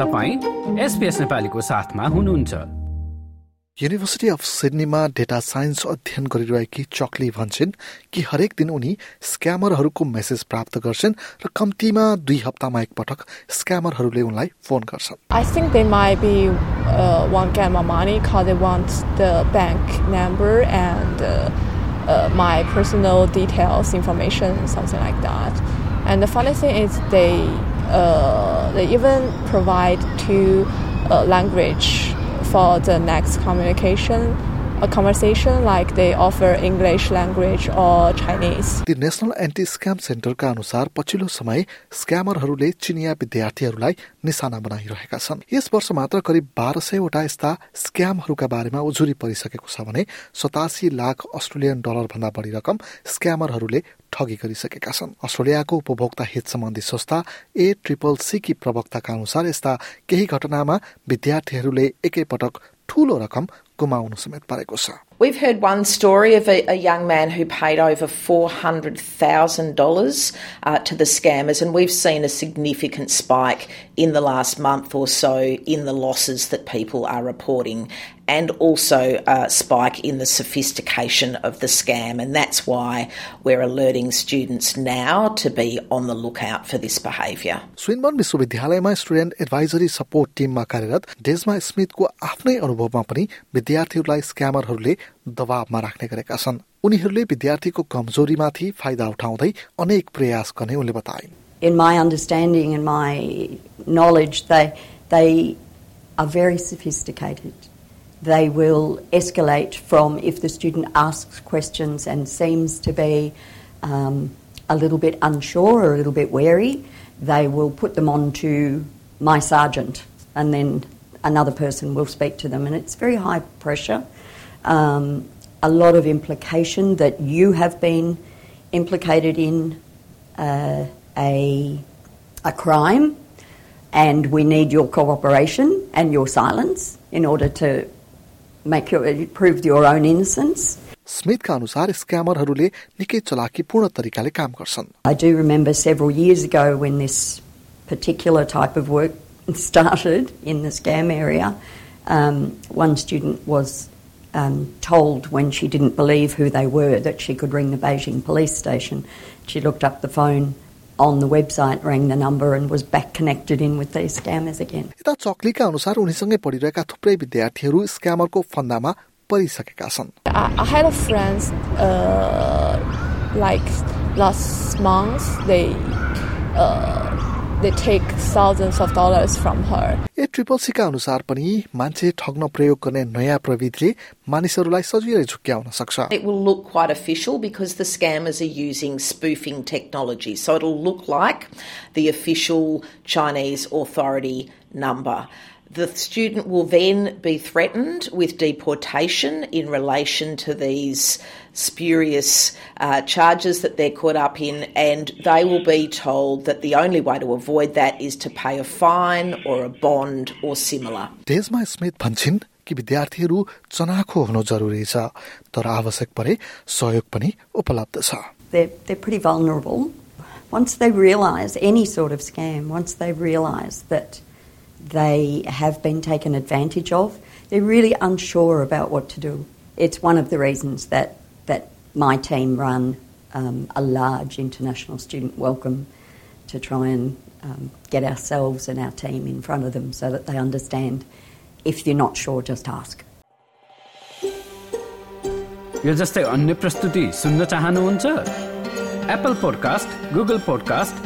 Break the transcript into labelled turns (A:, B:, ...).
A: तपाईँ एसपिएस नेपालीको साथमा हुनुहुन्छ
B: युनिभर्सिटी अफ सिडनीमा डेटा साइन्स अध्ययन गरिरहेकी चक्ली भन्छन् कि हरेक दिन उनी स्क्यामरहरूको मेसेज प्राप्त गर्छन् र कम्तीमा दुई हप्तामा एकपटक स्क्यामरहरूले उनलाई फोन गर्छन्
C: I think they might be uh, want get my money because they want the bank number and uh, uh, my personal details, information, something like that. And the funny thing is they uh, they even provide two uh, language for the next communication a conversation like they offer English language or Chinese.
B: ती national anti scam सेन्टरका अनुसार पछिल्लो समय स्क्यामरहरूले चिनिया विद्यार्थीहरूलाई निशाना बनाइरहेका छन् yes वर्ष मात्र करिब बाह्र सयवटा यस्ता स्क्यामहरूका बारेमा उजुरी परिसकेको छ भने सतासी लाख अस्ट्रेलियन डलर भन्दा बढी रकम स्क्यामरहरूले ठगी गरिसकेका छन्। अस्ट्रेलियाको उपभोक्ता हित सम्बन्धी संस्था ए ट्रिपल सीकी प्रवक्ताका अनुसार यस्ता केही घटनामा विद्यार्थीहरूले एकैपटक ठूलो रकम गुमाउनु समेत परेको छ।
D: We've heard one story of a, a young man who paid over $400,000 uh, to the scammers, and we've seen a significant spike in the last month or so in the losses that people are reporting, and also a spike in the sophistication of the scam. And that's why we're alerting students now to be on the lookout for this behaviour.
B: Swinburne विश्वविद्यालयमा student advisory support टिममा कार्यरत डेजमा स्मिथको आफ्नै अनुभवमा पनि विद्यार्थीहरूलाई स्क्यामरहरूले दबावमा राख्ने गरेका छन् उनीहरूले विद्यार्थीको कमजोरीमाथि फाइदा उठाउँदै अनेक प्रयास गर्ने उनले बताइन्
E: in my understanding and my knowledge, they they are very sophisticated. They will escalate from if the student asks questions and seems to be um, a little bit unsure or a little bit wary, they will put them on to my sergeant, and then another person will speak to them, and it's very high pressure. Um, a lot of implication that you have been implicated in uh, a, a crime, and we need your cooperation and your silence in order to make your, prove your own innocence.
B: स्मिथका अनुसार स्क्यामरहरूले निकै चलाकीपूर्ण तरिकाले काम गर्छन्
E: I do remember several years ago when this particular type of work started in the scam area. Um, one student was um, told when she didn't believe who they were that she could ring the Beijing police station. She looked up the phone on the website, rang the number, and was back connected in with these scammers again.
B: यता चक्लीका अनुसार उनीसँगै पढिरहेका थुप्रै विद्यार्थीहरू स्क्यामरको फन्दामा परिसकेका छन्
C: I, I had a friends uh, like last month they uh, they take thousands of dollars from her.
B: A triple caeca अनुसार पनि मान्छे ठग्न प्रयोग गर्ने नयाँ प्रविधिले मानिसहरूलाई सजिलै झुक्क्याउन सक्छ
D: It will look quite official because the scammers are using spoofing technology. So it'll look like the official Chinese authority number. The student will then be threatened with deportation in relation to these spurious uh, charges that they're caught up in, and they will be told that the only way to avoid that is to pay a fine or a bond or similar.
B: डेजमा Smith भन्छन् कि विद्यार्थीहरू चनाखो हुनु जरुरी छ तर आवश्यक परे सहयोग पनि उपलब्ध छ
E: They're, they're pretty vulnerable. Once they realise any sort of scam, once they realise that they have been taken advantage of, they're really unsure about what to do. It's one of the reasons that, that my team run um, a large international student welcome to try and um, get ourselves and our team in front of them so that they understand if you're not sure, just ask.
A: यो जस्तै अन्य प्रस्तुति सुन्न चाहनुहुन्छ Apple podcast Google podcast